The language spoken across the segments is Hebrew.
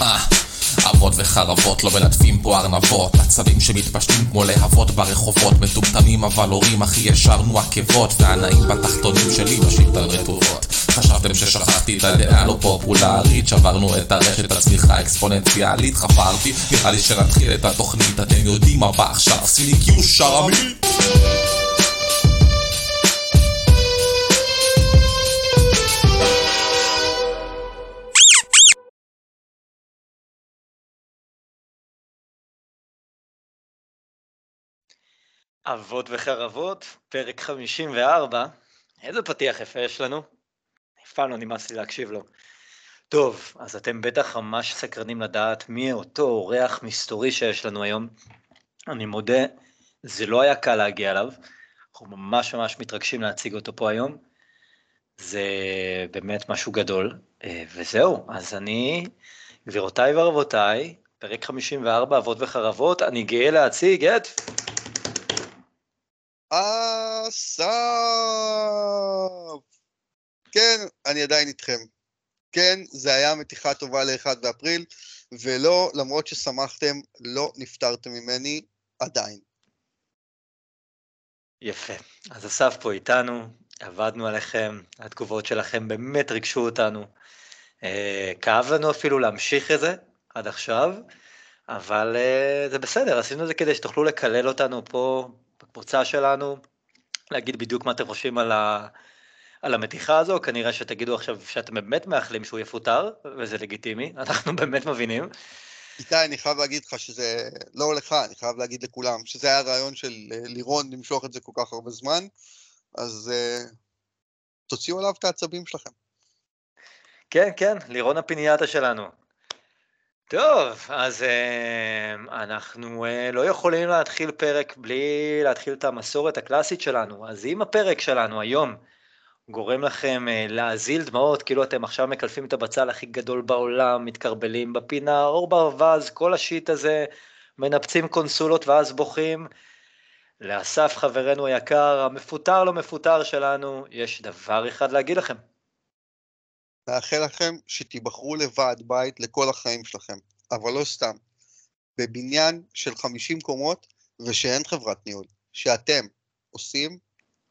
אה, אבות וחרבות לא מלטפים פה ארנבות. עצבים שמתפשטים כמו להבות ברחובות. מטומטמים אבל הורים הכי ישרנו עקבות. והנאים בתחתונים שלי משאיר את הרטובות. חשבתם ששכחתי את הדעה לא פופולרית. שברנו את הרשת הצמיחה האקספוננציאלית חפרתי נראה לי שנתחיל את התוכנית. אתם יודעים מה בא עכשיו? עשיתי קיוש שרמי אבות וחרבות, פרק 54. איזה פתיח יפה יש לנו. אף פעם לא נמאס לי להקשיב לו. טוב, אז אתם בטח ממש סקרנים לדעת מי אותו אורח מסתורי שיש לנו היום. אני מודה, זה לא היה קל להגיע אליו. אנחנו ממש ממש מתרגשים להציג אותו פה היום. זה באמת משהו גדול. אה, וזהו, אז אני, גבירותיי ורבותיי, פרק 54, אבות וחרבות, אני גאה להציג את... אסף! כן, אני עדיין איתכם. כן, זה היה מתיחה טובה ל-1 באפריל, ולא, למרות ששמחתם, לא נפטרתם ממני עדיין. יפה. אז אסף פה איתנו, עבדנו עליכם, התגובות שלכם באמת ריגשו אותנו. אה, כאב לנו אפילו להמשיך את זה עד עכשיו, אבל אה, זה בסדר, עשינו את זה כדי שתוכלו לקלל אותנו פה בקבוצה שלנו, להגיד בדיוק מה אתם חושבים על, ה... על המתיחה הזו, כנראה שתגידו עכשיו שאתם באמת מאחלים שהוא יפוטר, וזה לגיטימי, אנחנו באמת מבינים. איתי, אני חייב להגיד לך שזה, לא לך, אני חייב להגיד לכולם, שזה היה רעיון של אה, לירון למשוך את זה כל כך הרבה זמן, אז uh, תוציאו עליו את העצבים שלכם. כן, כן, לירון הפינייתה שלנו. טוב, אז uh, אנחנו uh, לא יכולים להתחיל פרק בלי להתחיל את המסורת הקלאסית שלנו, אז אם הפרק שלנו היום גורם לכם uh, להזיל דמעות, כאילו אתם עכשיו מקלפים את הבצל הכי גדול בעולם, מתקרבלים בפינה, אור ברווז, כל השיט הזה, מנפצים קונסולות ואז בוכים, לאסף חברנו היקר, המפוטר לא מפוטר שלנו, יש דבר אחד להגיד לכם. מאחל לכם שתיבחרו לוועד בית לכל החיים שלכם, אבל לא סתם. בבניין של 50 קומות ושאין חברת ניהול, שאתם עושים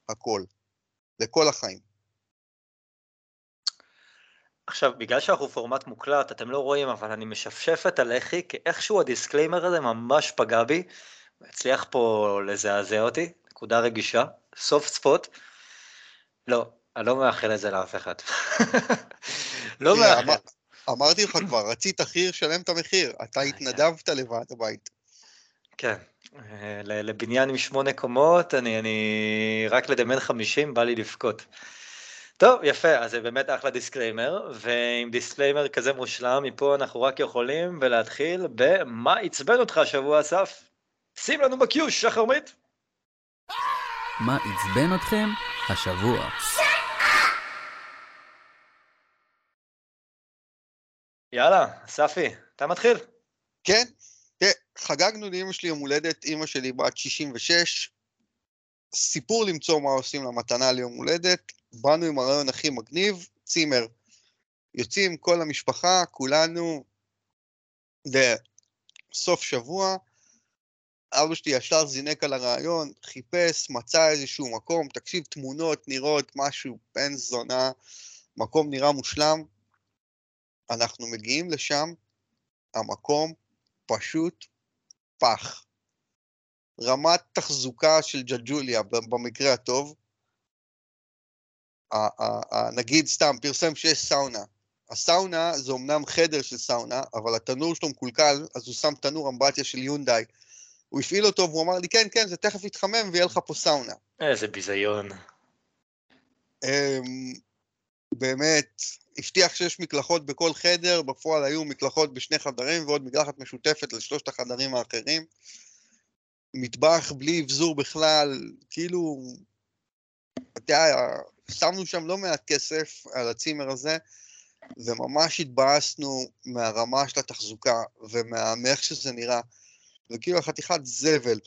הכל, לכל החיים. עכשיו, בגלל שאנחנו פורמט מוקלט, אתם לא רואים, אבל אני משפשף את הלחי, כי איכשהו הדיסקליימר הזה ממש פגע בי, והצליח פה לזעזע אותי, נקודה רגישה, soft spot. לא, אני לא מאחל את זה לאף אחד. לא מאחל. אמרתי לך כבר, רצית חי"ר, שלם את המחיר. אתה התנדבת לוועד הבית. כן, אה, לבניין עם שמונה קומות, אני, אני רק לדמיין חמישים, בא לי לבכות. טוב, יפה, אז זה באמת אחלה דיסקליימר, ועם דיסקליימר כזה מושלם, מפה אנחנו רק יכולים ולהתחיל במה עצבן אותך השבוע, אסף? שים לנו בקיוש, שחרמית. מה עצבן אתכם השבוע? יאללה, ספי, אתה מתחיל. כן, כן, חגגנו לאמא שלי יום הולדת, אמא שלי בת 66. סיפור למצוא מה עושים למתנה ליום הולדת, באנו עם הרעיון הכי מגניב, צימר. יוצאים כל המשפחה, כולנו, לסוף שבוע. אבא שלי ישר זינק על הרעיון, חיפש, מצא איזשהו מקום, תקשיב, תמונות נראות משהו בן זונה, מקום נראה מושלם, אנחנו מגיעים לשם, המקום פשוט פח. רמת תחזוקה של ג'ג'וליה במקרה הטוב, נגיד סתם, פרסם שיש סאונה. הסאונה זה אמנם חדר של סאונה, אבל התנור שלו מקולקל, אז הוא שם תנור אמבטיה של יונדאי. הוא הפעיל אותו והוא אמר לי, כן, כן, זה תכף יתחמם ויהיה לך פה סאונה. איזה ביזיון. אמ, באמת, הבטיח שיש מקלחות בכל חדר, בפועל היו מקלחות בשני חדרים ועוד מקלחת משותפת לשלושת החדרים האחרים. מטבח בלי אבזור בכלל, כאילו, אתה יודע, שמנו שם לא מעט כסף על הצימר הזה, וממש התבאסנו מהרמה של התחזוקה ומאיך שזה נראה, וכאילו חתיכת זבל.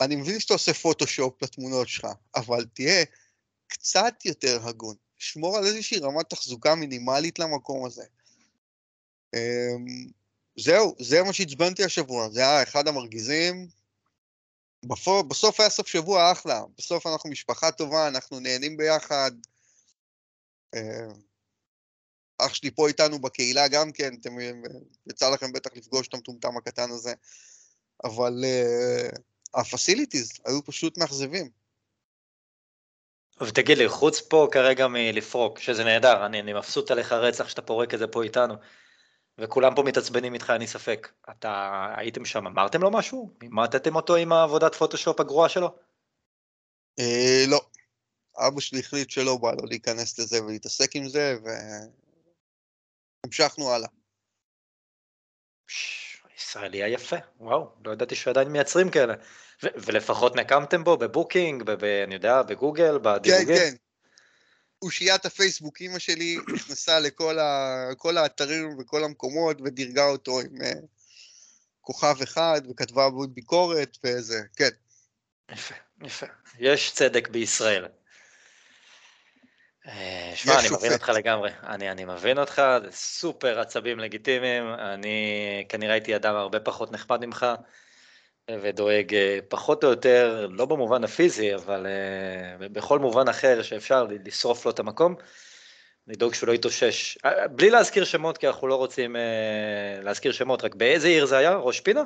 אני מבין שאתה עושה פוטושופ לתמונות שלך, אבל תהיה קצת יותר הגון. שמור על איזושהי רמת תחזוקה מינימלית למקום הזה. אמ, זהו, זה מה שעצבן אותי השבוע, זה היה אחד המרגיזים. בפו- בסוף היה סוף שבוע אחלה, בסוף אנחנו משפחה טובה, אנחנו נהנים ביחד. אה, אח שלי פה איתנו בקהילה גם כן, אתם, יצא לכם בטח לפגוש את המטומטם הקטן הזה, אבל הפסיליטיז היו פשוט מאכזבים. ותגיד לי, חוץ פה כרגע מלפרוק, שזה נהדר, אני, אני מבסוט עליך רצח שאתה פורק את זה פה איתנו, וכולם פה מתעצבנים איתך, אין לי ספק. אתה הייתם שם, אמרתם לו משהו? אימטתם אותו עם העבודת פוטושופ הגרועה שלו? אה, לא. אבא שלי החליט שלא בא לו להיכנס לזה ולהתעסק עם זה, והמשכנו הלאה. ישראלי היפה, וואו, לא ידעתי שעדיין מייצרים כאלה. ולפחות נקמתם בו בבוקינג, ב- ב- אני יודע, בגוגל, בדירוגים? כן, כן. אושיית הפייסבוק, אימא שלי נכנסה לכל ה... כל האתרים וכל המקומות ודירגה אותו עם uh, כוכב אחד וכתבה בו ביקורת וזה, כן. יפה, יפה. יש צדק בישראל. אה, שמע, אני מבין אותך לגמרי, אני, אני מבין אותך, זה סופר עצבים לגיטימיים, אני כנראה הייתי אדם הרבה פחות נחמד ממך, ודואג אה, פחות או יותר, לא במובן הפיזי, אבל uh, בכל מובן אחר שאפשר לשרוף לו את המקום, לדאוג שהוא לא יתאושש. בלי להזכיר שמות, כי אנחנו לא רוצים להזכיר שמות, רק באיזה עיר זה היה? ראש פינה?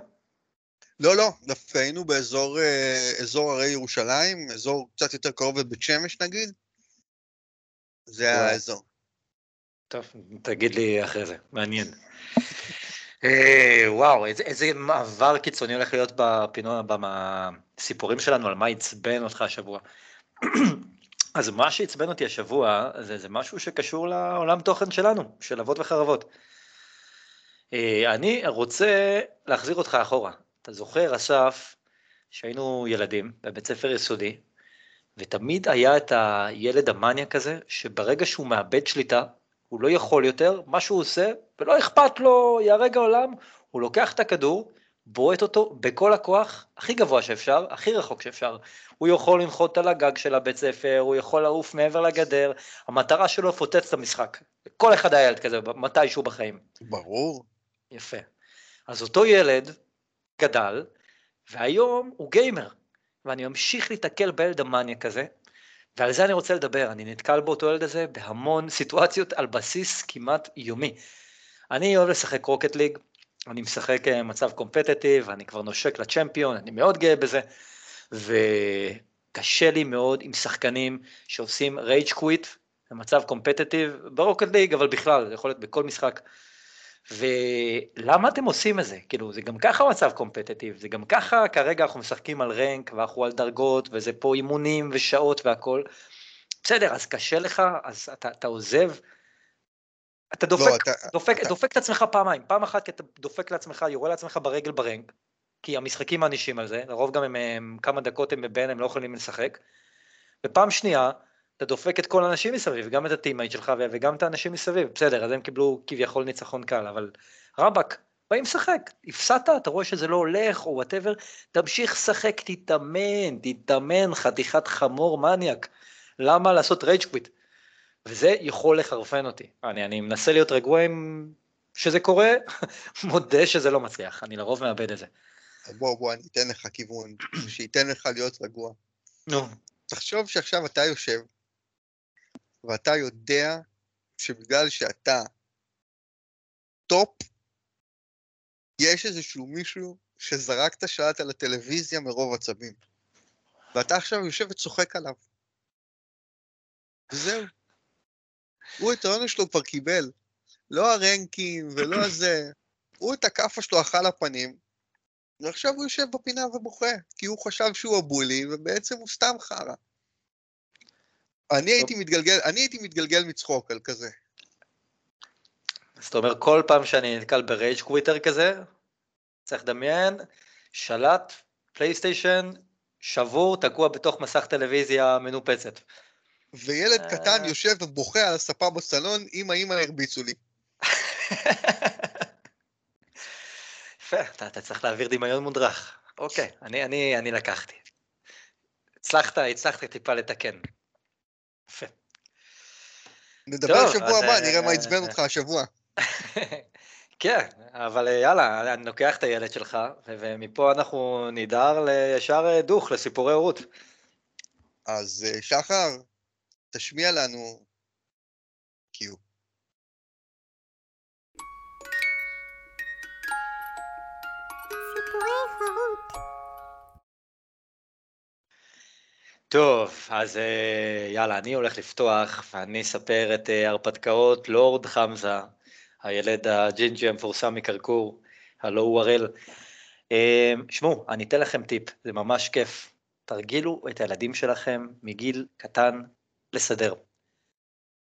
לא, לא, דווקא היינו באזור אזור הרי ירושלים, אזור קצת יותר קרוב לבית שמש נגיד. זה האזור. טוב, תגיד לי אחרי זה, מעניין. אה, וואו, איזה, מעבר קיצוני הולך להיות בפינות, בסיפורים שלנו על מה עצבן אותך השבוע. אז מה שעצבן אותי השבוע, זה, זה משהו שקשור לעולם תוכן שלנו, של אבות וחרבות. אה, אני רוצה להחזיר אותך אחורה. אתה זוכר, אסף, שהיינו ילדים בבית ספר יסודי, ותמיד היה את הילד המניאק הזה, שברגע שהוא מאבד שליטה, הוא לא יכול יותר, מה שהוא עושה, ולא אכפת לו, ייהרג העולם, הוא לוקח את הכדור, בועט אותו בכל הכוח, הכי גבוה שאפשר, הכי רחוק שאפשר. הוא יכול לנחות על הגג של הבית ספר, הוא יכול לעוף מעבר לגדר, המטרה שלו לפוצץ את המשחק. כל אחד היה ילד כזה, מתישהו בחיים. ברור. יפה. אז אותו ילד גדל, והיום הוא גיימר. ואני ממשיך להתקל בילד המאניאק הזה, ועל זה אני רוצה לדבר, אני נתקל באותו ילד הזה בהמון סיטואציות על בסיס כמעט יומי. אני אוהב לשחק רוקט ליג, אני משחק אה, מצב קומפטטיב, אני כבר נושק לצ'מפיון, אני מאוד גאה בזה, וקשה לי מאוד עם שחקנים שעושים rage quit במצב competitive ב Rocket League, אבל בכלל, זה יכול להיות בכל משחק. ולמה אתם עושים את זה? כאילו, זה גם ככה מצב competitive, זה גם ככה, כרגע אנחנו משחקים על rank, ואנחנו על דרגות, וזה פה אימונים ושעות והכל. בסדר, אז קשה לך, אז אתה, אתה עוזב, אתה דופק, לא, אתה, דופק, אתה... דופק את עצמך פעמיים, פעם אחת כי אתה דופק לעצמך, יורה לעצמך ברגל ב rank, כי המשחקים מענישים על זה, לרוב גם הם, הם כמה דקות הם ב ban, הם לא יכולים לשחק, ופעם שנייה, אתה דופק את כל האנשים מסביב, גם את ה teammate שלך וגם את האנשים מסביב, בסדר, אז הם קיבלו כביכול ניצחון קל, אבל רבאק, באים לשחק, הפסדת, אתה רואה שזה לא הולך, או whatever, תמשיך לשחק, תתאמן, תתאמן, חתיכת חמור מניאק, למה לעשות rage quit? וזה יכול לחרפן אותי, אני, אני מנסה להיות רגוע עם שזה קורה, מודה שזה לא מצליח, אני לרוב מאבד את זה. בוא, בוא, אני אתן לך כיוון, שייתן לך להיות רגוע. נו. תחשוב שעכשיו אתה יושב, ואתה יודע שבגלל שאתה top, יש איזשהו מישהו שזרק את השלט על הטלוויזיה מרוב עצבים. ואתה עכשיו יושב וצוחק עליו. וזהו. הוא את העונש שלו כבר קיבל. לא הרנקים ולא הזה. הוא את הכאפה שלו אכל לפנים, ועכשיו הוא יושב בפינה ובוכה, כי הוא חשב שהוא ה bully, ובעצם הוא סתם חרא. אני הייתי מתגלגל, אני הייתי מתגלגל מצחוק על כזה. אז אתה אומר, כל פעם שאני נתקל ב rage quitter כזה, צריך לדמיין, שלט, פלייסטיישן, שבור, תקוע בתוך מסך טלוויזיה מנופצת. וילד קטן אה. יושב ובוכה על הספה בסלון, אמא אמא הרביצו לי. יפה, אתה, אתה צריך להעביר דמיון מודרך. אוקיי, אני, אני, אני לקחתי. הצלחת, הצלחת טיפה לתקן. יפה. נדבר טוב, שבוע הבא, נראה מה עצבן אותך השבוע. כן, אבל אה, יאללה, אני לוקח את הילד שלך, ומפה אנחנו נדהר לישר אה, דוך לסיפורי הורות. אז אה, שחר, תשמיע לנו קיו. טוב, אז אה, יאללה, אני הולך לפתוח ואני אספר את אה, הרפתקאות לורד חמזה, הילד הג'ינג'י המפורסם מקרקור, הלא הוא הראל. אה, שמעו, אני אתן לכם טיפ, זה ממש כיף. תרגילו את הילדים שלכם מגיל קטן לסדר.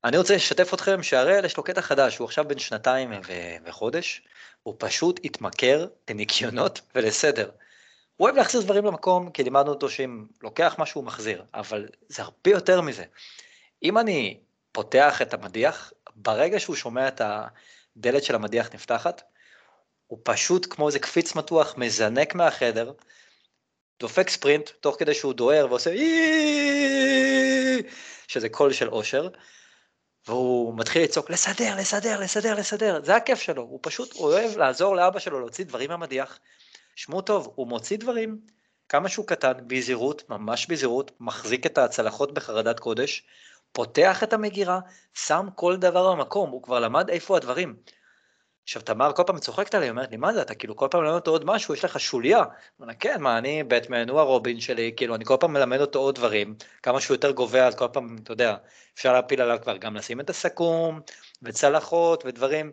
אני רוצה לשתף אתכם שהראל יש לו קטע חדש, הוא עכשיו בן שנתיים ו- וחודש, הוא פשוט התמכר לניקיונות ולסדר. הוא אוהב להחזיר דברים למקום, כי לימדנו אותו שאם לוקח משהו הוא מחזיר, אבל זה הרבה יותר מזה. אם אני פותח את המדיח, ברגע שהוא שומע את הדלת של המדיח נפתחת, הוא פשוט כמו איזה קפיץ מתוח, מזנק מהחדר, דופק ספרינט, תוך כדי שהוא דוהר ועושה שזה קול של אושר, והוא מתחיל לצעוק, לסדר, לסדר, לסדר, לסדר, זה הכיף שלו, הוא פשוט אוהב לעזור לאבא שלו להוציא דברים מהמדיח. שמעו טוב, הוא מוציא דברים, כמה שהוא קטן, בזהירות, ממש בזהירות, מחזיק את הצלחות בחרדת קודש, פותח את המגירה, שם כל דבר במקום, הוא כבר למד איפה הדברים. עכשיו, תמר כל פעם צוחקת עליי, אומרת לי, מה זה, אתה כאילו כל פעם מלמד אותו עוד משהו, יש לך שוליה. אני כן, מה, אני בטמן, הוא הרובין שלי, כאילו, אני כל פעם מלמד אותו עוד דברים, כמה שהוא יותר גובה, אז כל פעם, אתה יודע, אפשר להפיל עליו כבר גם לשים את הסכו"ם, וצלחות, ודברים.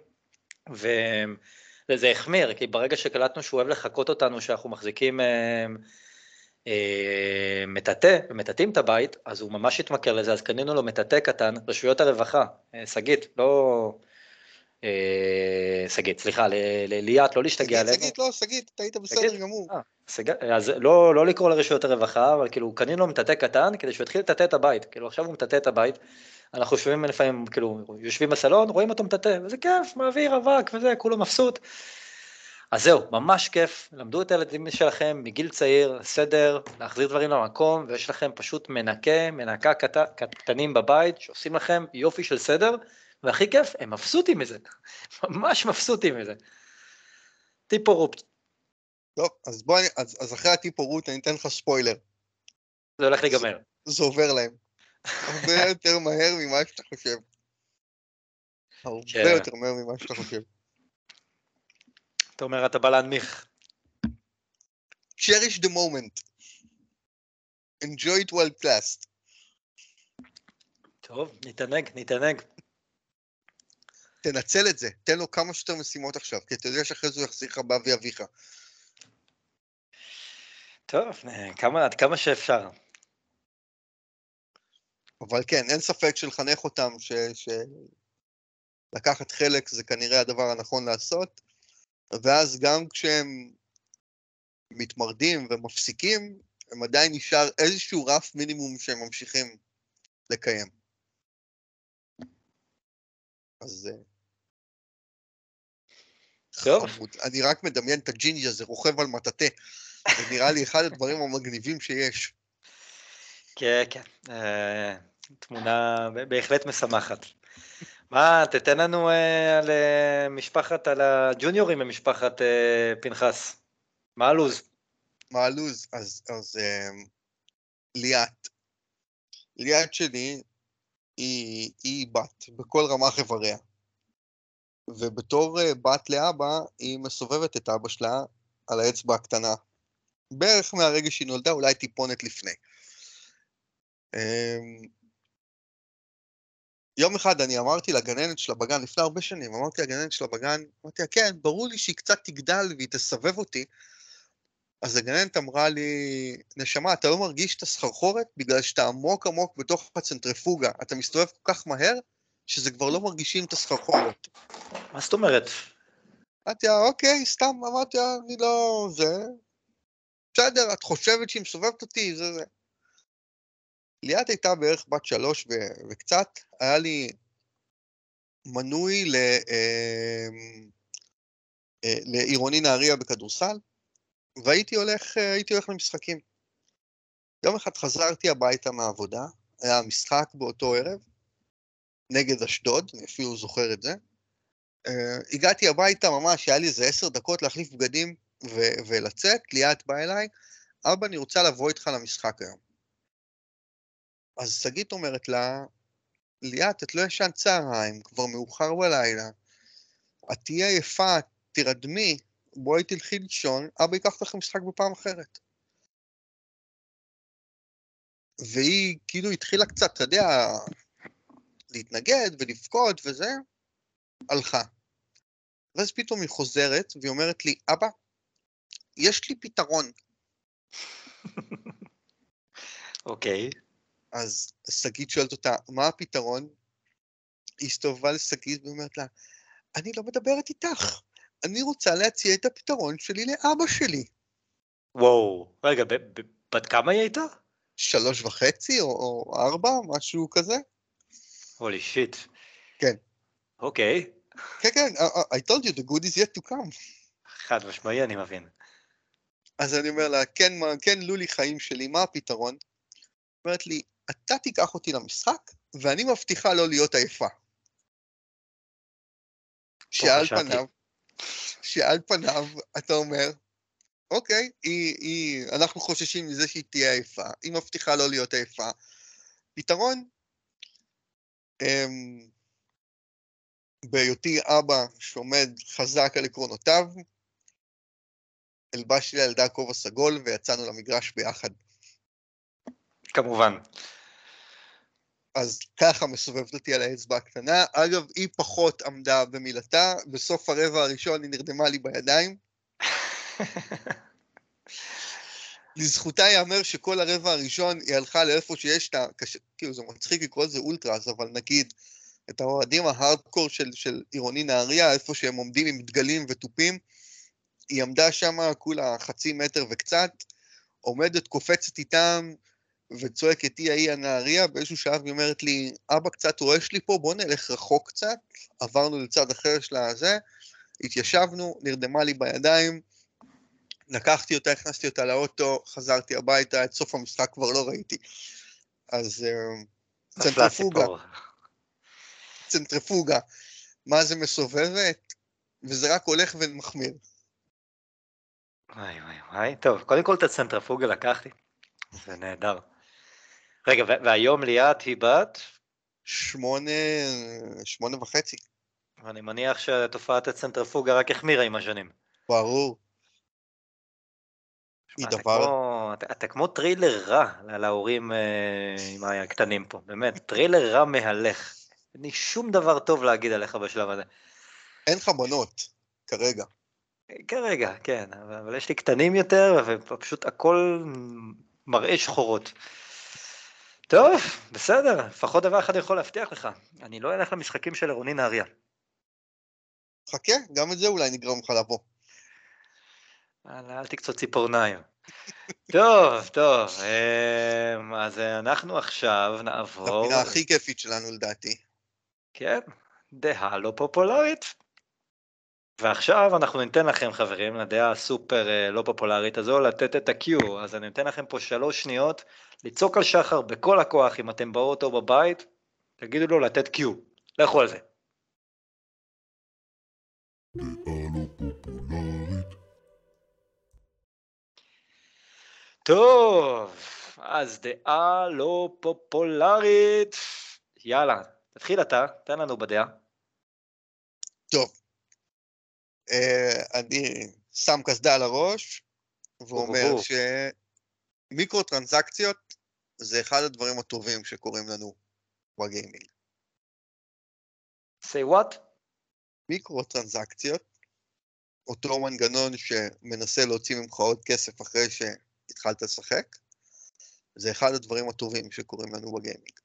וזה החמיר, כי ברגע שקלטנו שהוא אוהב לחקות אותנו, שאנחנו מחזיקים אה, אה, מטאטא, ומטאטאים את הבית, אז הוא ממש התמכר לזה, אז קנינו לו מטאטא קטן, רשויות הרווחה, אה, שגית, לא... אה, שגית, סליחה, לליאת, לא להשתגע שגית, עלינו. שגית, לא, שגית, אתה היית בסדר? גמור. אה, אז לא, לא לקרוא לרשויות הרווחה, אבל כאילו קנינו לו מטאטא קטן כדי שהוא יתחיל לטאטא את הבית, כאילו עכשיו הוא מטאטא את הבית, אנחנו יושבים לפעמים, כאילו, יושבים בסלון, רואים אותו מטאטא, וזה כיף, מעביר אבק וזה, כולו מבסוט. אז זהו, ממש כיף, למדו את הילדים שלכם מגיל צעיר, סדר, להחזיר דברים למקום, ויש לכם פשוט מנקה, מנקה קט... קטנים בבית, שעושים לכם יופי של סדר, והכי כיף, הם מבסוטים מזה, ממש מבסוטים מזה. טיפ הורות, טוב, אז בוא, אז אז אחרי הטיפ הורות אני אתן לך ספוילר. זה הולך להיגמר. זה עובר להם. הרבה יותר מהר ממה שאתה חושב. הרבה כן. יותר מהר ממה שאתה חושב. אתה אומר, אתה בא להנמיך. cherish the moment. enjoy it while it lasts. טוב, נתענג, נתענג. תנצל את זה, תן לו כמה שיותר משימות עכשיו, כי אתה יודע שאחרי זה הוא יחזיר לך באבי אביך. טוב, אה, כמה, עד כמה שאפשר. אבל כן, אין ספק שלחנך אותם, ש... ש... לקחת חלק זה כנראה הדבר הנכון לעשות, ואז גם כשהם מתמרדים ומפסיקים, הם עדיין נשאר איזשהו רף מינימום שהם ממשיכים לקיים. אז... אה, טוב. חמוד. אני רק מדמיין את הג'ינג'י הזה רוכב על מטאטא. זה נראה לי אחד הדברים המגניבים שיש. כן, כן. אה, תמונה בהחלט משמחת. מה, תתן לנו אה, על אה, משפחת, על הג'וניורים במשפחת אה, פנחס. מה הלו"ז? מה הלו"ז? אז, אז um, ליאת. ליאת שלי היא, היא בת בכל רמ"ח איבריה. ובתור uh, בת לאבא, היא מסובבת את אבא שלה על האצבע הקטנה. בערך מהרגע שהיא נולדה, אולי טיפונת לפני. Um, יום אחד אני אמרתי לגננת שלה בגן, לפני הרבה שנים, אמרתי לגננת שלה בגן, אמרתי לה, כן, ברור לי שהיא קצת תגדל והיא תסבב אותי, אז הגננת אמרה לי, נשמה, אתה לא מרגיש את הסחרחורת בגלל שאתה עמוק עמוק בתוך הצנטריפוגה. אתה מסתובב כל כך מהר, שזה כבר לא מרגישים את הסחרחורת. מה זאת אומרת? אמרתי לה, אוקיי, סתם, אמרתי לה, אני לא... זה... בסדר, את חושבת שהיא מסובבת אותי, זה זה. ליאת הייתה בערך בת שלוש ו- וקצת, היה לי מנוי ל... אה, אה, לעירוני נהריה בכדורסל, והייתי הולך, אה, הייתי הולך למשחקים. יום אחד חזרתי הביתה מהעבודה, היה משחק באותו ערב, נגד אשדוד, אני אפילו זוכר את זה, אה, הגעתי הביתה ממש, היה לי איזה עשר דקות להחליף בגדים ו- ולצאת, ליאת באה אליי, אבא, אני רוצה לבוא איתך למשחק היום. אז שגית אומרת לה, ליאת, את לא ישנת צהריים, כבר מאוחר בלילה, את תהיי עייפה, תירדמי, בואי תלכי לישון, אבא ייקח אותך למשחק בפעם אחרת. והיא כאילו התחילה קצת, אתה יודע, להתנגד ולבכות וזה, הלכה. ואז פתאום היא חוזרת והיא אומרת לי, אבא, יש לי פתרון. אוקיי. אז שגית שואלת אותה, מה הפתרון? היא הסתובבה לשגית ואומרת לה, אני לא מדברת איתך, אני רוצה להציע את הפתרון שלי לאבא שלי. וואו, רגע, בת כמה היא הייתה? שלוש וחצי או, או ארבע, משהו כזה? הולי שיט. כן. אוקיי, כן, כן, I, told you the good is yet to come. חד משמעי אני מבין. אז אני אומר לה, כן, כן, לולי חיים שלי, מה הפתרון? אומרת לי, אתה תיקח אותי למשחק, ואני מבטיחה לא להיות עייפה. שעל. פניו, שעל פניו, אתה אומר, אוקיי, היא, היא, אנחנו חוששים מזה שהיא תהיה עייפה, היא מבטיחה לא להיות עייפה. פתרון, אמ, בהיותי אבא שעומד חזק על עקרונותיו, הלבשתי לילדה כובע סגול ויצאנו למגרש ביחד. כמובן. אז ככה מסובבת אותי על האצבע הקטנה. אגב, היא פחות עמדה במילתה, בסוף הרבע הראשון היא נרדמה לי בידיים. לזכותה ייאמר שכל הרבע הראשון היא הלכה לאיפה שיש את ה... כאילו זה מצחיק לקרוא לזה אולטרס, אבל נגיד את האוהדים ההארדקור של, של עירוני נהריה, איפה שהם עומדים עם דגלים ותופים, היא עמדה שם כולה חצי מטר וקצת, עומדת, קופצת איתם, וצועקת היא ההיא הנהריה, באיזשהו שלב היא אומרת לי, אבא קצת רועש לי פה, בוא נלך רחוק קצת, עברנו לצד אחר של הזה, התיישבנו, נרדמה לי בידיים, לקחתי אותה, הכנסתי אותה לאוטו, חזרתי הביתה, את סוף המשחק כבר לא ראיתי. אז אה, נפלה צנטריפוגה, ציפור. צנטריפוגה, מה זה מסובבת, וזה רק הולך ומחמיר. וואי וואי וואי, טוב, קודם כל את הצנטרפוגה לקחתי, זה נהדר. רגע, והיום ליאת היא בת, שמונה, שמונה וחצי, ואני מניח שתופעת הצנטרפוגה רק החמירה עם השנים. ברור. היא אתה דבר- כמו, אתה, אתה כמו טריילר רע לה- להורים אה, עם הקטנים פה, באמת, טריילר רע מהלך. אין לי שום דבר טוב להגיד עליך בשלב הזה. אין לך בנות, כרגע. כרגע, כן, אבל יש לי קטנים יותר, ופשוט הכל מראה שחורות. טוב, בסדר, לפחות דבר אחד יכול להבטיח לך, אני לא אלך למשחקים של עירוני נהריה. חכה, גם את זה אולי נגרום לך לבוא. אל, תקצוץ ציפורניים. טוב, טוב, אמ, אז אנחנו עכשיו נעבור, הפינה הכי כיפית שלנו לדעתי. כן, דעה לא פופולרית. ועכשיו אנחנו ניתן לכם חברים, לדעה הסופר אה, לא פופולרית הזו, לתת את ה-Q, אז אני נותן לכם פה שלוש שניות לצעוק על שחר בכל הכוח אם אתם באוטו או בבית, תגידו לו לתת Q, לכו על זה. טוב, אז דעה לא פופולרית, יאללה, תתחיל אתה, תן לנו בדעה. טוב. אה, אני שם קסדה על הראש, ואומר אוהו. שמיקרו טרנזקציות זה אחד הדברים הטובים שקורים לנו בגיימינג. say what? מיקרו טרנזקציות, אותו מנגנון שמנסה להוציא ממך עוד כסף אחרי שהתחלת לשחק, זה אחד הדברים הטובים שקורים לנו בגיימינג.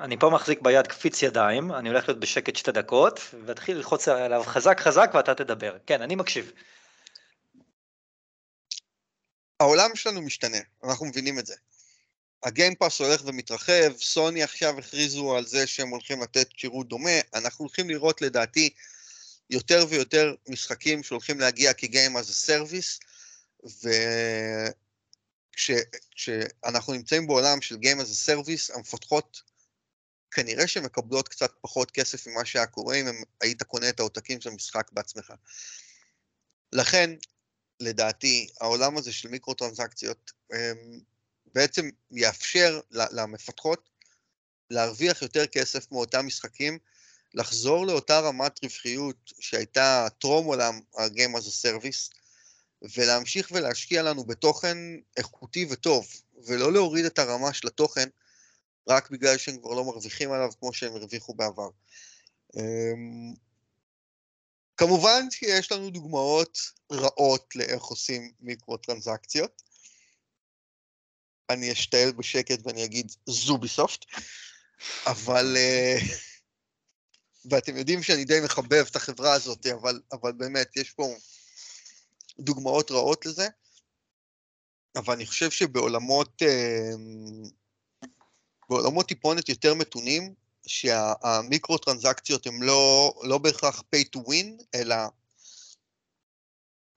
אני פה מחזיק ביד קפיץ ידיים, אני הולך להיות בשקט שתי דקות, ואתחיל ללחוץ עליו חזק חזק ואתה תדבר. כן, אני מקשיב. העולם שלנו משתנה, אנחנו מבינים את זה. הגיימפאס הולך ומתרחב, סוני עכשיו הכריזו על זה שהם הולכים לתת שירות דומה, אנחנו הולכים לראות לדעתי יותר ויותר משחקים שהולכים להגיע כגיים as a service, וכשאנחנו נמצאים בעולם של Game as a המפתחות כנראה שהן מקבלות קצת פחות כסף ממה שהיה קורה אם היית קונה את העותקים של המשחק בעצמך. לכן, לדעתי, העולם הזה של מיקרו-טרנזקציות אמ, בעצם יאפשר למפתחות להרוויח יותר כסף מאותם משחקים, לחזור לאותה רמת רווחיות שהייתה טרום עולם ה-game as a service, ולהמשיך ולהשקיע לנו בתוכן איכותי וטוב, ולא להוריד את הרמה של התוכן רק בגלל שהם כבר לא מרוויחים עליו כמו שהם הרוויחו בעבר. כמובן שיש לנו דוגמאות רעות לאיך עושים מיקרו-טרנזקציות. אני אשתעל בשקט ואני אגיד זוביסופט, אבל... אה, ואתם יודעים שאני די מחבב את החברה הזאת, אבל, אבל באמת, יש פה דוגמאות רעות לזה. אבל אני חושב שבעולמות אה, בעולמות טיפונת יותר מתונים, שהמיקרו טרנזקציות הן לא, לא בהכרח pay to win, אלא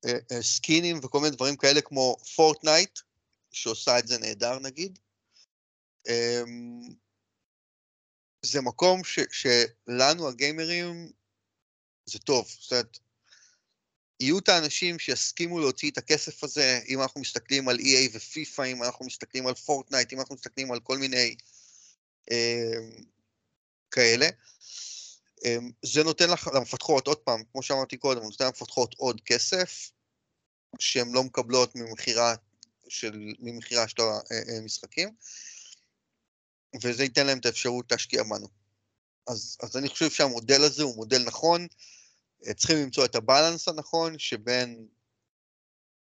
אה, אה, סקינים וכל מיני דברים כאלה כמו פורטנייט, שעושה את זה נהדר נגיד. אמ, זה מקום ש, שלנו הגיימרים זה טוב, זאת אומרת, יהיו את האנשים שיסכימו להוציא את הכסף הזה, אם אנחנו מסתכלים על EA ופיפא, אם אנחנו מסתכלים על פורטנייט, אם אנחנו מסתכלים על כל מיני אמ, כאלה. אמ, זה נותן למפתחות, עוד פעם, כמו שאמרתי קודם, נותן למפתחות עוד כסף, שהן לא מקבלות ממכירה של, ממכירה של המשחקים, וזה ייתן להם את האפשרות להשקיע בנו. אז, אז אני חושב שהמודל הזה הוא מודל נכון, צריכים למצוא את הבלנס הנכון שבין,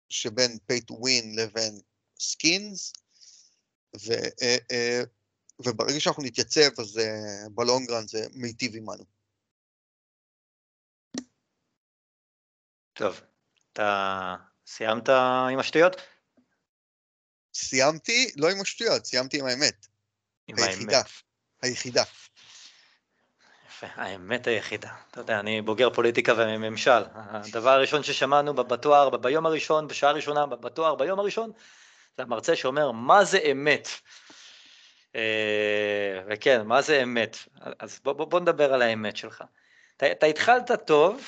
שבין pay to win לבין skins, ו, אה, אה, וברגע שאנחנו נתייצב, אז uh, בלונגרן זה מיטיב עמנו. טוב, אתה סיימת עם השטויות? סיימתי, לא עם השטויות, סיימתי עם האמת. עם היחידה. האמת. היחידה. יפה, האמת היחידה. אתה יודע, אני בוגר פוליטיקה וממשל. הדבר הראשון ששמענו בתואר, ביום הראשון, בשעה הראשונה, בתואר, ביום הראשון, זה המרצה שאומר, מה זה אמת? אה, וכן, מה זה אמת? אז בוא, בוא, בוא נדבר על האמת שלך. אתה, אתה התחלת טוב,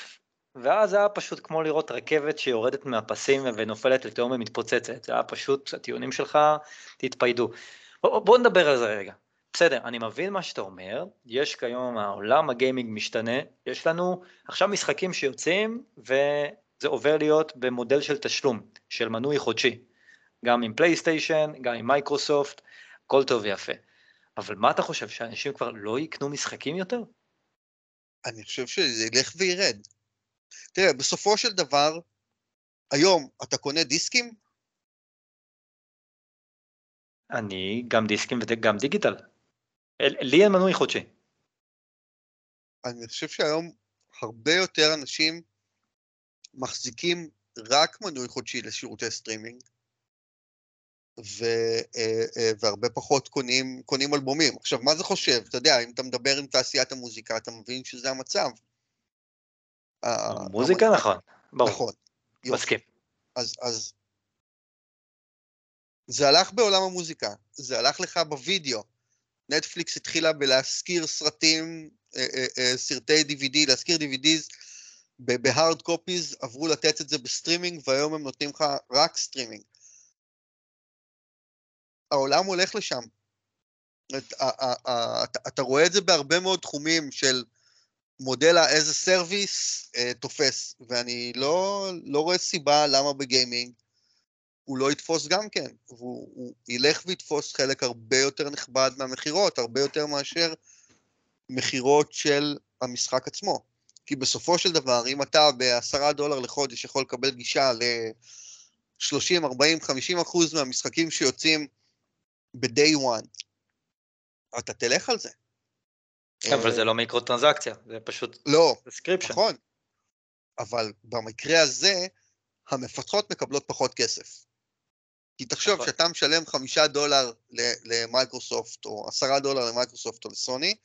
ואז היה פשוט כמו לראות רכבת שיורדת מהפסים ונופלת לתהום ומתפוצצת. זה היה פשוט, הטיעונים שלך תתפיידו. בוא, בוא נדבר על זה רגע. בסדר, אני מבין מה שאתה אומר, יש כיום, העולם ה gaming משתנה, יש לנו עכשיו משחקים שיוצאים, וזה עובר להיות במודל של תשלום, של מנוי חודשי. גם עם פלייסטיישן, גם עם מייקרוסופט, הכל טוב ויפה. אבל מה אתה חושב, שאנשים כבר לא יקנו משחקים יותר? אני חושב שזה ילך וירד. תראה, בסופו של דבר, היום אתה קונה דיסקים? אני גם דיסקים וגם דיגיטל. לי אין מנוי חודשי. אני חושב שהיום הרבה יותר אנשים מחזיקים רק מנוי חודשי לשירותי סטרימינג, ו, אה, אה, והרבה פחות קונים, קונים אלבומים. עכשיו, מה זה חושב? אתה יודע, אם אתה מדבר עם תעשיית המוזיקה, אתה מבין שזה המצב. מוזיקה נכון, ברור. נכון. מסכים. אז, אז זה הלך בעולם המוזיקה, זה הלך לך בווידאו. נטפליקס התחילה בלהשכיר סרטים, אה, סרטי DVD, להשכיר DVDs ב hard copies, עברו לתת את זה בסטרימינג, והיום הם נותנים לך רק סטרימינג. העולם הולך לשם. אתה, אתה רואה את זה בהרבה מאוד תחומים של מודל a service uh, תופס, ואני לא, לא רואה סיבה למה בגיימינג הוא לא יתפוס גם כן, והוא ילך ויתפוס חלק הרבה יותר נכבד מהמכירות, הרבה יותר מאשר מכירות של המשחק עצמו. כי בסופו של דבר, אם אתה בעשרה דולר לחודש יכול לקבל גישה ל-30, 40, 50 אחוז מהמשחקים שיוצאים ב-day one, אתה תלך על זה. אבל זה לא מיקרו טרנזקציה, זה פשוט לא. נכון, אבל במקרה הזה, המפתחות מקבלות פחות כסף. כי תחשוב נכון. שאתה משלם חמישה דולר למייקרוסופט, או עשרה דולר למייקרוסופט או לסוני,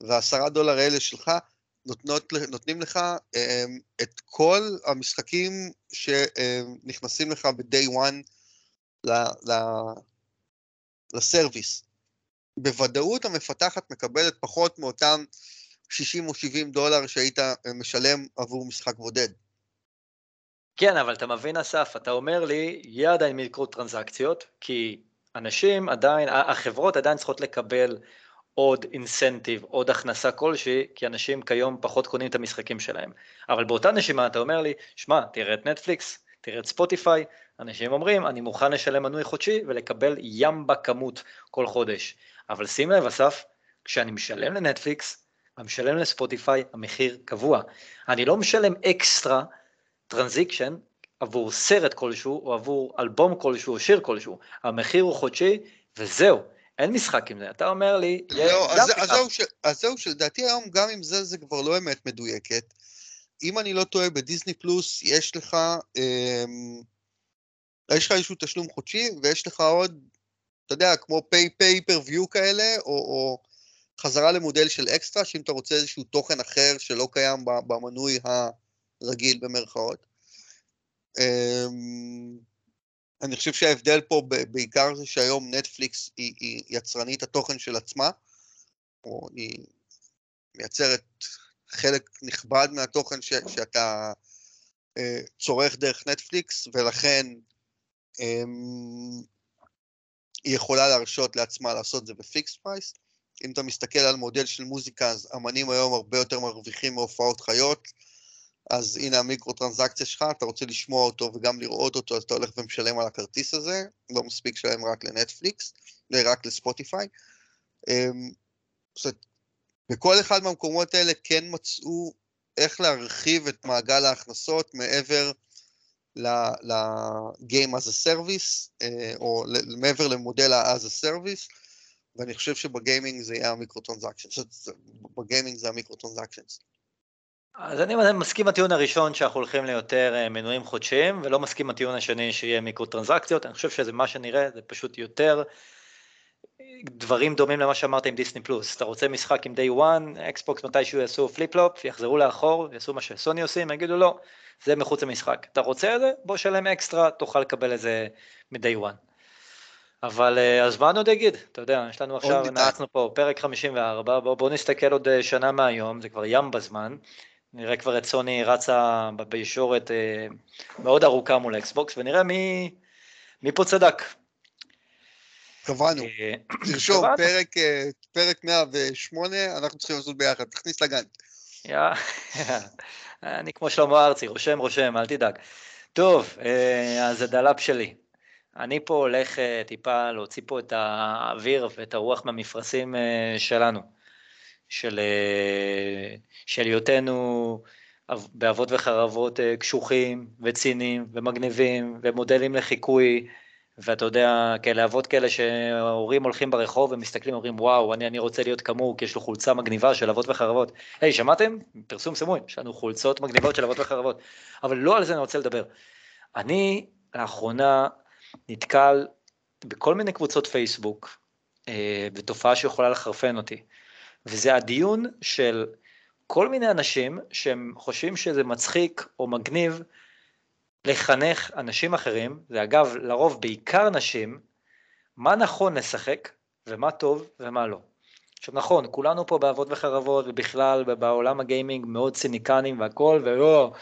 והעשרה דולר האלה שלך נותנות, נותנים לך um, את כל המשחקים שנכנסים לך ב-day one לסרוויס. בוודאות המפתחת מקבלת פחות מאותם 60 או 70 דולר שהיית אה, משלם עבור משחק בודד. כן, אבל אתה מבין, אסף, אתה אומר לי, יהיה עדיין מיקרו טרנזקציות, כי אנשים עדיין, החברות עדיין צריכות לקבל עוד אינסנטיב, עוד הכנסה כלשהי, כי אנשים כיום פחות קונים את המשחקים שלהם. אבל באותה נשימה אתה אומר לי, שמע, תראה את נטפליקס, תראה את ספוטיפיי, אנשים אומרים, אני מוכן לשלם מנוי חודשי ולקבל ים בכמות כל חודש. אבל שים לב, אסף, כשאני משלם לנטפליקס, אני משלם לספוטיפיי, המחיר קבוע. אני לא משלם extra transaction עבור סרט כלשהו, או עבור אלבום כלשהו, או שיר כלשהו. המחיר הוא חודשי, וזהו. אין משחק עם זה, אתה אומר לי, לא, אז, זהו שלדעתי היום גם עם זה זה כבר לא אמת מדויקת. אם אני לא טועה בדיסני פלוס יש לך, אמ, יש לך איזשהו תשלום חודשי ויש לך עוד, אתה יודע, כמו pay pay per view כאלה, או, או חזרה למודל של אקסטרה, שאם אתה רוצה איזשהו תוכן אחר שלא קיים במנוי הרגיל במרכאות. אמ, אני חושב שההבדל פה בעיקר זה שהיום נטפליקס היא, היא יצרנית התוכן של עצמה, או היא מייצרת חלק נכבד מהתוכן ש, שאתה אה, צורך דרך נטפליקס, ולכן אה, היא יכולה להרשות לעצמה לעשות את זה ב fixed price. אם אתה מסתכל על מודל של מוזיקה, אז אמנים היום הרבה יותר מרוויחים מהופעות חיות, אז הנה המיקרו טרנזקציה שלך, אתה רוצה לשמוע אותו וגם לראות אותו, אז אתה הולך ומשלם על הכרטיס הזה, לא מספיק לשלם רק לנטפליקס, רק לספוטיפיי. אמ, בכל אחד מהמקומות האלה כן מצאו איך להרחיב את מעגל ההכנסות מעבר ל-game as a service, אה, או מעבר למודל ה-as a service, ואני חושב שבגיימינג זה יהיה המיקרו טרנזקשנס, בגיימינג זה המיקרו טרנזקשנס. אז אני מסכים הטיעון הראשון שאנחנו הולכים ליותר אה, מנויים חודשיים, ולא מסכים הטיעון השני שיהיה מיקרו טרנזקציות, אני חושב שזה מה שנראה, זה פשוט יותר דברים דומים למה שאמרת עם דיסני פלוס, אתה רוצה משחק עם day one, אקסבוקס מתישהו יעשו flip flop, יחזרו לאחור, יעשו מה שסוני עושים, יגידו לא, זה מחוץ למשחק, אתה רוצה את זה? בוא שלם אקסטרה, תוכל לקבל את זה מ-day one. אבל אה, אז מה אני עוד אגיד, אתה יודע, יש לנו עכשיו, נעצנו פה בפרק 54, בוא, בוא נסתכל עוד אה, שנה מהיום, זה כבר ים בזמן, נראה כבר את סוני רצה בישורת אה, מאוד ארוכה מול אקסבוקס, ונראה מי, מי פה צדק. קבענו. אה, תרשום, פרק, אה, פרק 108, אנחנו צריכים לעשות ביחד, תכניס לגן. אני כמו שלמה ארצי, רושם רושם, אל תדאג. טוב, אז הדלאפ שלי. אני פה הולך טיפה להוציא פה את האוויר ואת הרוח מהמפרשים שלנו. של, אה, של היותנו באבות וחרבות אה, קשוחים וציניים ומגניבים ומודלים לחיקוי ואתה יודע, כאלה אבות כאלה שהורים הולכים ברחוב ומסתכלים ואומרים וואו, אני, אני רוצה להיות כמוהו כי יש לו חולצה מגניבה של אבות וחרבות. היי, hey, שמעתם? פרסום סמוי, יש לנו חולצות מגניבות של אבות וחרבות. אבל לא על זה אני רוצה לדבר. אני לאחרונה נתקל בכל מיני קבוצות פייסבוק, אה, בתופעה שיכולה לחרפן אותי. וזה הדיון של כל מיני אנשים שהם חושבים שזה מצחיק או מגניב לחנך אנשים אחרים, זה אגב לרוב בעיקר נשים, מה נכון לשחק ומה טוב ומה לא. עכשיו נכון, כולנו פה באבות וחרבות ובכלל בעולם הגיימינג מאוד ציניקנים והכל, ולא,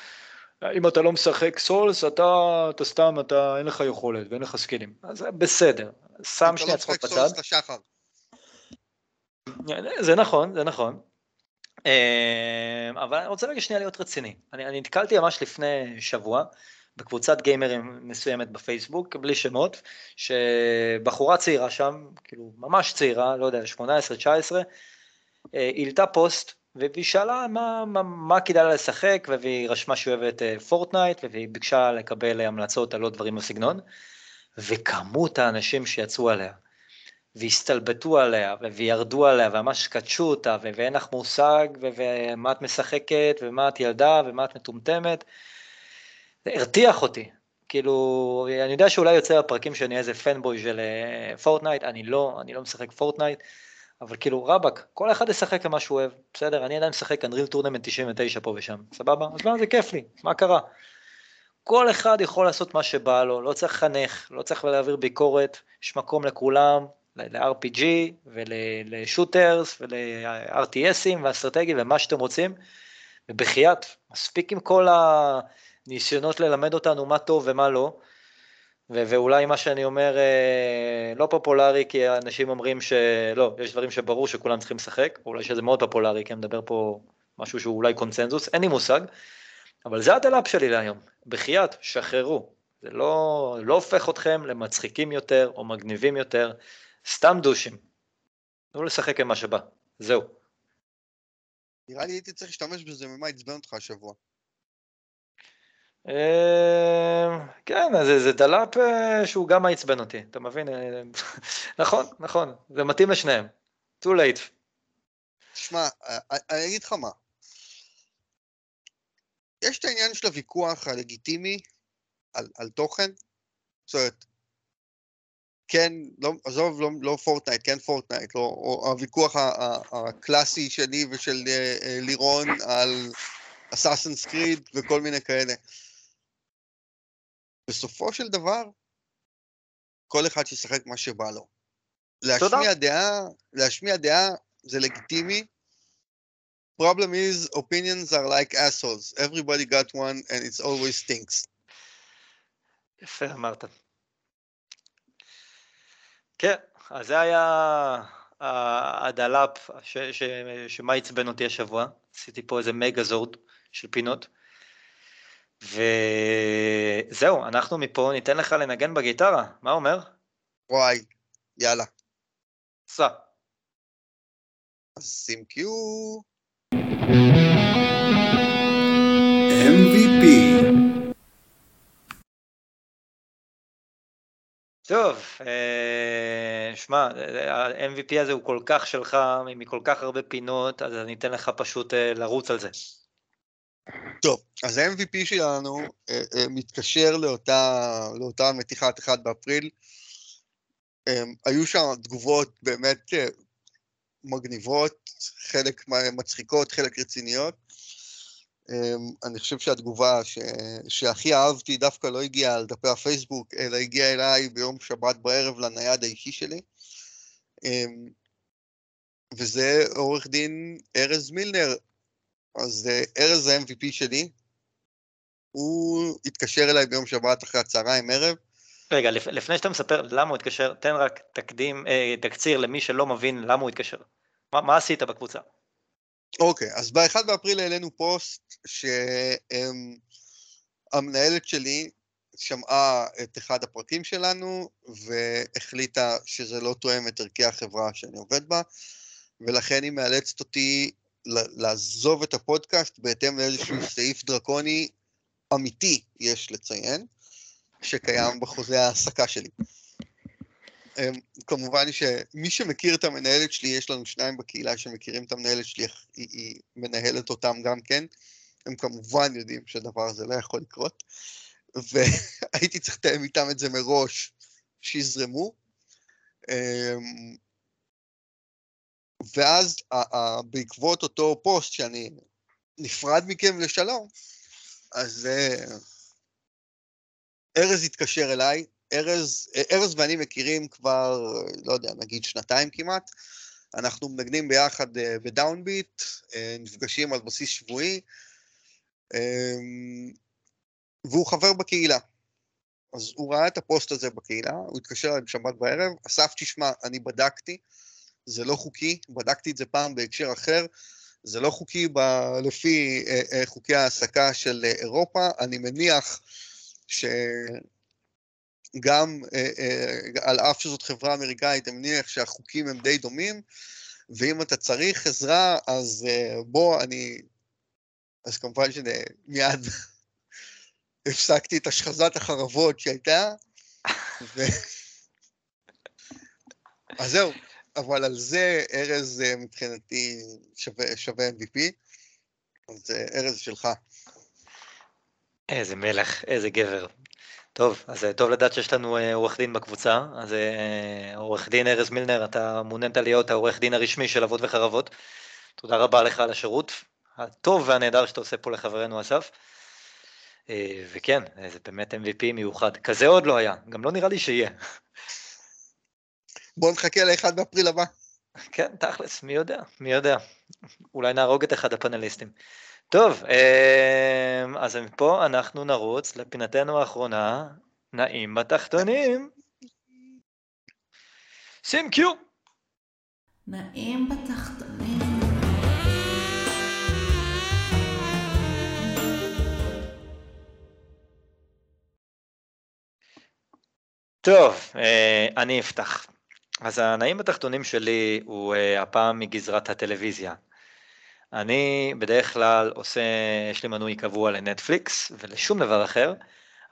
אם אתה לא משחק סולס אתה, אתה סתם, אתה אין לך יכולת ואין לך סקילים, אז בסדר, שם שנייה צחוק בצד. אתה לא משחק סולס, אתה שחר. זה נכון, זה נכון. אה, אבל אני רוצה רגע שנייה להיות רציני. אני, אני נתקלתי ממש לפני שבוע בקבוצת גיימרים מסוימת בפייסבוק, בלי שמות, שבחורה צעירה שם, כאילו ממש צעירה, לא יודע, 18-19, אה, העלתה פוסט והיא שאלה מה, מה, מה כדאי לה לשחק, והיא רשמה שהיא אוהבת פורטנייט, אה, והיא ביקשה לקבל המלצות על עוד דברים בסגנון, וכמות האנשים שיצאו עליה, והסתלבטו עליה, וירדו עליה, וממש קדשו אותה, ואין לך מושג, ומה את משחקת, ומה את ילדה, ומה את מטומטמת. הרתיח אותי. כאילו, אני יודע שאולי יוצא בפרקים שאני איזה fanboy של פורטנייט, אה, אני לא, אני לא משחק פורטנייט, אבל כאילו, רבאק, כל אחד ישחק כמה שהוא אוהב, בסדר? אני עדיין משחק אנריל טורנמנט 99 פה ושם, סבבה? אז מה, זה כיף לי, מה קרה? כל אחד יכול לעשות מה שבא לו, לא צריך לחנך, לא צריך להעביר ביקורת, יש מקום לכולם, ל-RPG ול shooters ול-RTSים ואסטרטגיים ומה שאתם רוצים, ובחייאת, מספיק עם כל הניסיונות ללמד אותנו מה טוב ומה לא, ו- ואולי מה שאני אומר אה, לא פופולרי, כי אנשים אומרים שלא, יש דברים שברור שכולם צריכים לשחק, אולי שזה מאוד פופולרי, כי אני מדבר פה משהו שהוא אולי קונצנזוס, אין לי מושג, אבל זה הדלאפ שלי להיום, בחייאת, שחררו, זה לא, לא הופך אתכם למצחיקים יותר או מגניבים יותר, סתם דושים. תנו לשחק עם מה שבא, זהו. נראה לי הייתי צריך להשתמש בזה ממה עצבן אותך השבוע. אה, כן, זה, זה דלאפ אה, שהוא גם מעצבן אותי, אתה מבין? אה, נכון, נכון, זה מתאים לשניהם. too late. תשמע, אני אגיד לך מה. יש את העניין של הוויכוח הלגיטימי על, על תוכן, זאת אומרת, כן, לא, עזוב, לא, לא פורטנייט, כן פורטנייט, לא, או הוויכוח הקלאסי שלי ושל לירון על אסאסנס קריד וכל מיני כאלה. בסופו של דבר, כל אחד שישחק מה שבא לו. להשמיע דעה, להשמיע דעה זה לגיטימי. problem is, opinions are like assholes. Everybody got one and it always stinks. יפה אמרת. כן, אז זה היה הדלאפ שמה עצבן אותי השבוע. עשיתי פה איזה מגה זורד של פינות. וזהו, אנחנו מפה ניתן לך לנגן בגיטרה, מה אומר? וואי, יאללה. סע. אז שים קיו. טוב, אה, שמע, ה-MVP הזה הוא כל כך שלך, מכל כך הרבה פינות, אז אני אתן לך פשוט אה, לרוץ על זה. טוב, אז ה-MVP שלנו אה, מתקשר לאותה, לאותה מתיחת 1 באפריל. היו שם תגובות באמת מגניבות, חלק מצחיקות, חלק רציניות. אה, אני חושב שהתגובה ש... שהכי אהבתי דווקא לא הגיעה על דפי הפייסבוק, אלא הגיעה אליי ביום שבת בערב לנייד האישי שלי. אה, וזה עורך דין ארז מילנר, אז אה, ארז ה-MVP שלי, הוא התקשר אליי ביום שבת אחרי הצהריים ערב. רגע, לפ, לפני שאתה מספר למה הוא התקשר, תן רק תקדים, אה, תקציר למי שלא מבין למה הוא התקשר. מה, מה עשית בקבוצה? אוקיי, אז ב-1 באפריל העלינו פוסט שהמנהלת שלי שמעה את אחד הפרקים שלנו והחליטה שזה לא תואם את ערכי החברה שאני עובד בה, ולכן היא מאלצת אותי לעזוב את הפודקאסט בהתאם לאיזשהו סעיף דרקוני אמיתי, יש לציין, שקיים בחוזה ההעסקה שלי. אמ, כמובן שמי שמכיר את המנהלת שלי, יש לנו שניים בקהילה שמכירים את המנהלת שלי, היא, היא מנהלת אותם גם כן, הם כמובן יודעים שהדבר הזה לא יכול לקרות, והייתי צריך לתאם איתם את זה מראש, שיזרמו. אמ, ואז בעקבות אותו פוסט שאני נפרד מכם לשלום, אז uh, ארז התקשר אליי, ארז, ארז ואני מכירים כבר, לא יודע, נגיד שנתיים כמעט, אנחנו מנגנים ביחד uh, בדאונביט, uh, נפגשים על בסיס שבועי, um, והוא חבר בקהילה. אז הוא ראה את הפוסט הזה בקהילה, הוא התקשר אליי בשבת בערב, אסף, תשמע, אני בדקתי, זה לא חוקי, בדקתי את זה פעם בהקשר אחר, זה לא חוקי ב- לפי אה, אה, חוקי ההעסקה של אה, אירופה, אני מניח שגם אה, אה, על אף שזאת חברה אמריקאית, אני מניח שהחוקים הם די דומים, ואם אתה צריך עזרה, אז אה, בוא, אני... אז כמובן שמיד הפסקתי את השחזת החרבות שהייתה, ו... אז זהו, אבל על זה ארז מבחינתי שווה, שווה MVP, אז ארז שלך. איזה מלך, איזה גבר. טוב, אז אה, טוב לדעת שיש לנו עורך דין בקבוצה, אז עורך דין ארז מילנר, אתה מוננת להיות העורך דין הרשמי של אבות וחרבות. תודה רבה לך על השירות הטוב והנהדר שאתה עושה פה לחברנו אסף. וכן, זה באמת MVP מיוחד. כזה עוד לא היה, גם לא נראה לי שיהיה. בוא נחכה ל-1 באפריל הבא. כן, תכלס, מי יודע, מי יודע. אולי נהרוג את אחד הפאנליסטים. טוב, אמ, אז מפה אנחנו נרוץ לפינתנו האחרונה, נעים בתחתונים. שים קיו. נעים בתחתונים. טוב, אה, אני אפתח. אז הנעים בתחתונים שלי הוא אה, הפעם מגזרת הטלוויזיה. אני בדרך כלל עושה, יש לי מנוי קבוע לנטפליקס ולשום דבר אחר,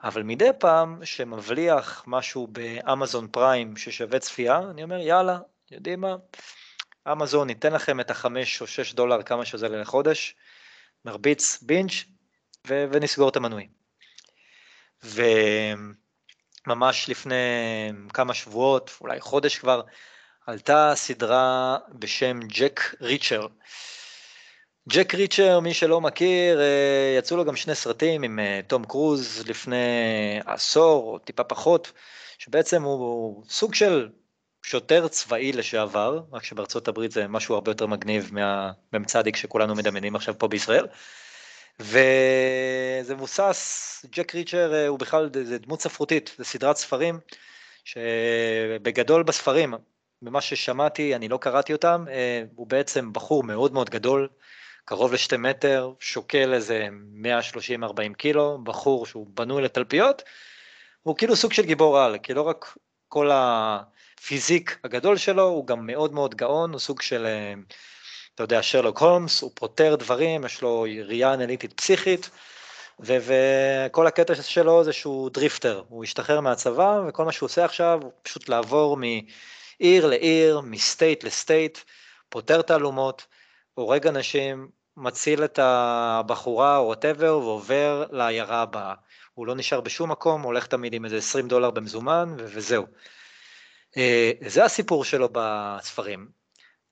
אבל מדי פעם שמבליח משהו באמזון פריים ששווה צפייה, אני אומר יאללה, יודעים מה, אמזון ניתן לכם את החמש או שש דולר כמה שזה לחודש, מרביץ בינג' ו- ונסגור את המנוי. וממש לפני כמה שבועות, אולי חודש כבר, עלתה סדרה בשם ג'ק ריצ'ר. ג'ק ריצ'ר, מי שלא מכיר, אה, יצאו לו גם שני סרטים עם אה, תום קרוז לפני עשור או טיפה פחות, שבעצם הוא סוג של שוטר צבאי לשעבר, רק שבארצות הברית זה משהו הרבה יותר מגניב מהמ"צדיק שכולנו מדמיינים עכשיו פה בישראל. וזה מבוסס, ג'ק ריצ'ר אה, הוא בכלל, זה דמות ספרותית, זה סדרת ספרים, שבגדול בספרים, ממה ששמעתי, אני לא קראתי אותם, הוא בעצם בחור מאוד מאוד גדול, קרוב לשתי מטר, שוקל איזה 130-40 קילו, בחור שהוא בנוי לתלפיות, הוא כאילו סוג של גיבור על, כי לא רק כל הפיזיק הגדול שלו, הוא גם מאוד מאוד גאון, הוא סוג של, אתה יודע, שרלוק הולמס, הוא פותר דברים, יש לו ראייה אנליטית פסיכית, וכל הקטע שלו זה שהוא drifter, הוא השתחרר מהצבא, וכל מה שהוא עושה עכשיו הוא פשוט לעבור מעיר לעיר, מ state ל state, פותר תעלומות, הורג אנשים, מציל את הבחורה או whatever ועובר לעיירה הבאה. הוא לא נשאר בשום מקום, הוא הולך תמיד עם איזה 20 דולר במזומן וזהו. אה, זה הסיפור שלו בספרים.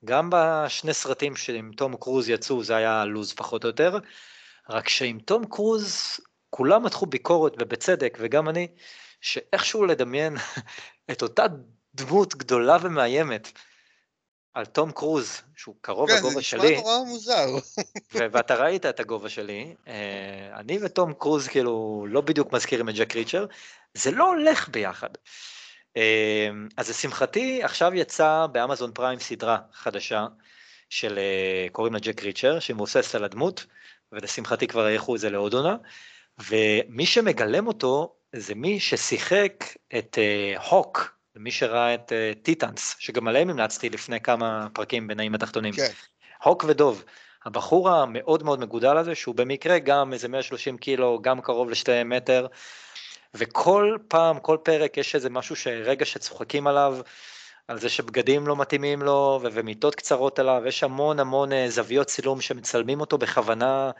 גם בשני סרטים שעם תום קרוז יצאו זה היה לוז פחות או יותר, רק שעם תום קרוז כולם מתחו ביקורת ובצדק וגם אני, שאיכשהו לדמיין את אותה דמות גדולה ומאיימת על תום קרוז, שהוא קרוב כן, לגובה זה שלי. נשמע נורא מוזר. ואתה ראית את הגובה שלי, אה, אני ותום קרוז כאילו לא בדיוק מזכירים את ג'ק ריצ'ר, זה לא הולך ביחד. אה, אז לשמחתי עכשיו יצא באמזון פריים סדרה חדשה של אה, קוראים לה ג'ק ריצ'ר, שמבוססת על הדמות, ולשמחתי כבר האריכו את זה לעוד עונה, ומי שמגלם אותו זה מי ששיחק את הוק למי שראה את uh, טיטאנס, שגם עליהם המלצתי לפני כמה פרקים בנעים התחתונים. כן. הוק ו Dove, הבחור המאוד מאוד מגודל הזה, שהוא במקרה גם איזה 130 קילו, גם קרוב לשתי מטר, וכל פעם, כל פרק יש איזה משהו שרגע שצוחקים עליו, על זה שבגדים לא מתאימים לו, ו- ומיטות קצרות עליו, יש המון המון uh, זוויות צילום שמצלמים אותו בכוונה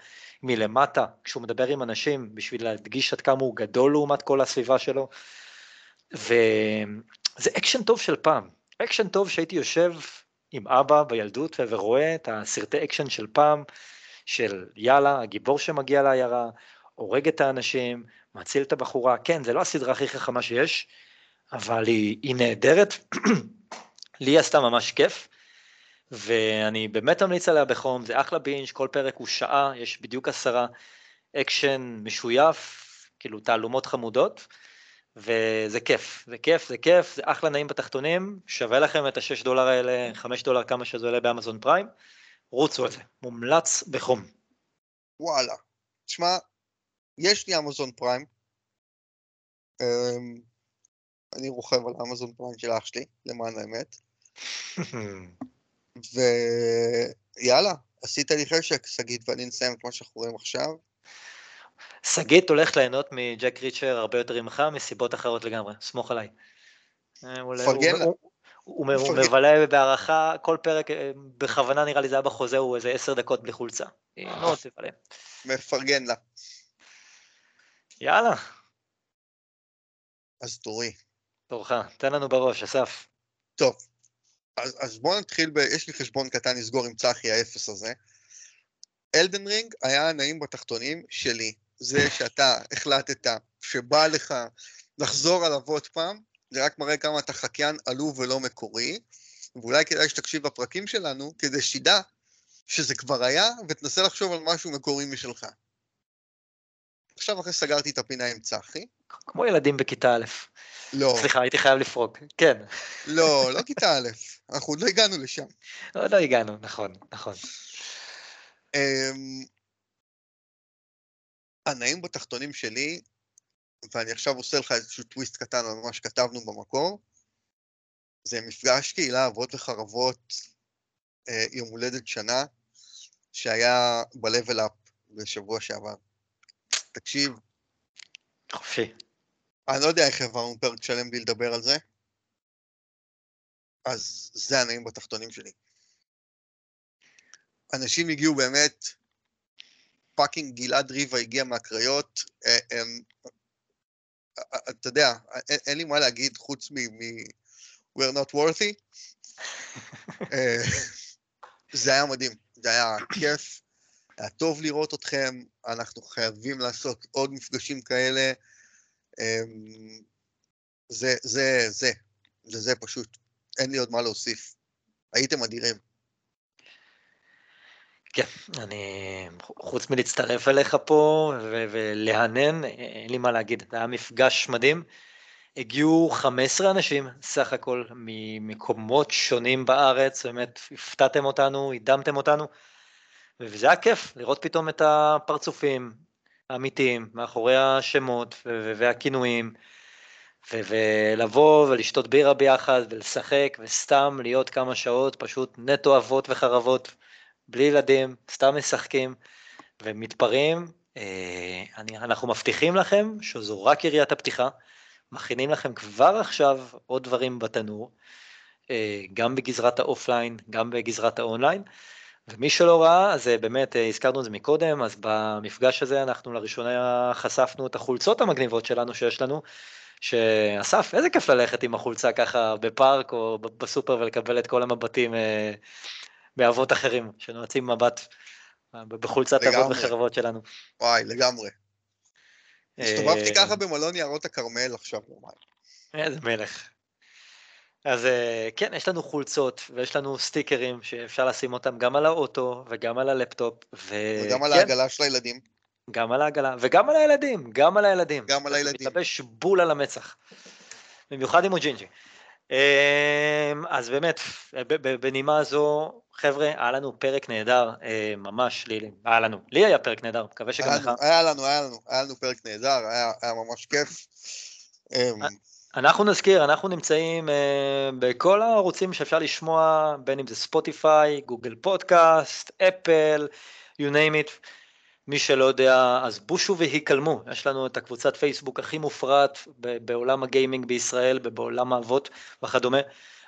מלמטה, כשהוא מדבר עם אנשים, בשביל להדגיש עד כמה הוא גדול לעומת כל הסביבה שלו. ו... זה אקשן טוב של פעם, אקשן טוב שהייתי יושב עם אבא בילדות ורואה את הסרטי אקשן של פעם, של יאללה, הגיבור שמגיע לעיירה, הורג את האנשים, מציל את הבחורה, כן, זה לא הסדרה הכי חכמה שיש, אבל היא, היא נהדרת, לי היא עשתה ממש כיף, ואני באמת ממליץ עליה בחום, זה אחלה בינג', כל פרק הוא שעה, יש בדיוק עשרה, אקשן משויף, כאילו תעלומות חמודות, וזה כיף, זה כיף, זה כיף, זה אחלה נעים בתחתונים, שווה לכם את ה-6 דולר האלה, 5 דולר כמה שזה עולה באמזון פריים, רוצו על זה, מומלץ בחום. וואלה. תשמע, יש לי אמזון פריים. אמ, אני רוכב על אמזון פריים של אח שלי, למען האמת. ויאללה, עשית לי חשק, שגית ואני נסיים את מה שאנחנו רואים עכשיו. שגית הולכת ליהנות מג'ק ריצ'ר הרבה יותר ממך מסיבות אחרות לגמרי, סמוך עליי. אה, הוא-. מבלה בהערכה, כל פרק, אה, בכוונה נראה לי זה היה בחוזה, הוא איזה עשר דקות בלי חולצה. היא מאוד תבלה. מפרגן לה. יאללה, אז תורי. תורך, תן לנו בראש, אסף. טוב, אז, אז בואו נתחיל ב... יש לי חשבון קטן לסגור עם צחי האפס הזה. אלדן רינג היה נעים בתחתונים שלי. זה שאתה החלטת שבא לך לחזור עליו עוד פעם, זה רק מראה כמה אתה חקיין עלוב ולא מקורי, ואולי כדאי שתקשיב לפרקים שלנו, כדי שתדע שזה כבר היה, ותנסה לחשוב על משהו מקורי משלך. עכשיו אחרי סגרתי את הפינה עם צחי. כמו ילדים בכיתה א'. לא, סליחה, הייתי חייב לפרוק. כן, לא, לא כיתה א', אנחנו עוד לא הגענו לשם. עוד לא הגענו, נכון, נכון. הנעים בתחתונים שלי, ואני עכשיו עושה לך איזשהו טוויסט קטן על מה שכתבנו במקור, זה מפגש קהילה אבות וחרבות אה, יום הולדת שנה, שהיה ב-level up בשבוע שעבר. תקשיב, חופשי. אני לא יודע איך העברנו פרק שלם בלי לדבר על זה, אז זה הנעים בתחתונים שלי. אנשים הגיעו באמת, פאקינג גלעד ריבה הגיע מהקריות, אה, אה, אה, אתה יודע, אין, לי מה להגיד חוץ מ... we're not worthy. אה, זה היה מדהים, זה היה כיף, היה טוב לראות אתכם, אנחנו חייבים לעשות עוד מפגשים כאלה. אמ, זה, זה, זה, זה, זה פשוט, אין לי עוד מה להוסיף. הייתם אדירים. כן, אני, חוץ מלהצטרף אליך פה ו- ולהנן, אין לי מה להגיד, זה היה מפגש מדהים. הגיעו 15 אנשים סך הכל ממקומות שונים בארץ, באמת הפתעתם אותנו, הדמתם אותנו, וזה היה כיף לראות פתאום את הפרצופים האמיתיים מאחורי השמות ו- והכינויים, ו- ולבוא ולשתות בירה ביחד ולשחק וסתם להיות כמה שעות פשוט נטו אבות וחרבות, בלי ילדים, סתם משחקים ומתפרעים. אה, אנחנו מבטיחים לכם שזו רק יריית הפתיחה. מכינים לכם כבר עכשיו עוד דברים בתנור, אה, גם בגזרת האופליין, גם בגזרת האונליין, ומי שלא ראה, אז אה, באמת, אה, הזכרנו את זה מקודם, אז במפגש הזה אנחנו לראשונה חשפנו את החולצות המגניבות שלנו שיש לנו, שאסף, איזה כיף ללכת עם החולצה ככה בפארק או בסופר ולקבל את כל המבטים מאבות אחרים, שנועצים מבט בחולצת אבות. וחרבות שלנו. וואי, לגמרי. הסתובבתי אה, ככה במלון יערות הכרמל עכשיו יומיים. איזה מלך. אז אה, כן, יש לנו חולצות ויש לנו סטיקרים שאפשר לשים אותם גם על האוטו וגם על הלפטופ. ו... וגם על כן, העגלה של הילדים. גם על העגלה, וגם על הילדים, גם על הילדים. גם על הילדים. מתלבש בול על המצח. במיוחד אם הוא ג'ינג'י. אמ, אז באמת, בנימה זו, חבר'ה, היה לנו פרק נהדר, אה, ממש, לי, היה לנו, לי היה פרק נהדר, מקווה שגם היה לך. לנו, היה לנו, היה לנו, היה לנו פרק נהדר, היה היה ממש כיף. אמ, אנחנו נזכיר, אנחנו נמצאים אה, בכל הערוצים שאפשר לשמוע, בין אם זה ספוטיפיי, גוגל פודקאסט, אפל, you name it. מי שלא יודע, אז בושו והיכלמו, יש לנו את הקבוצת פייסבוק הכי מופרעת בעולם הגיימינג בישראל ובעולם האבות וכדומה.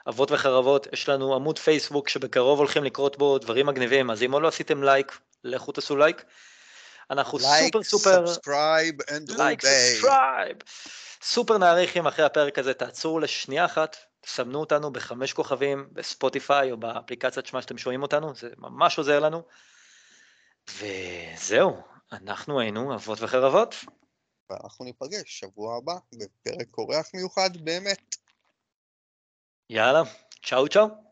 אבות וחרבות, יש לנו עמוד פייסבוק שבקרוב הולכים לקרות בו דברים מגניבים, אז אם עוד לא עשיתם לייק, לכו תעשו לייק. אנחנו לייק, סופר סופר... subscribe and like. subscribe. סופר נעריך אם אחרי הפרק הזה, תעצרו לשנייה אחת, תסמנו אותנו בחמש כוכבים בספוטיפיי או באפליקציית שמה שאתם שומעים אותנו, זה ממש עוזר לנו. וזהו, אנחנו היינו אבות וחרבות. ואנחנו ניפגש שבוע הבא בפרק אורח מיוחד באמת. יאללה, צ'או צ'או.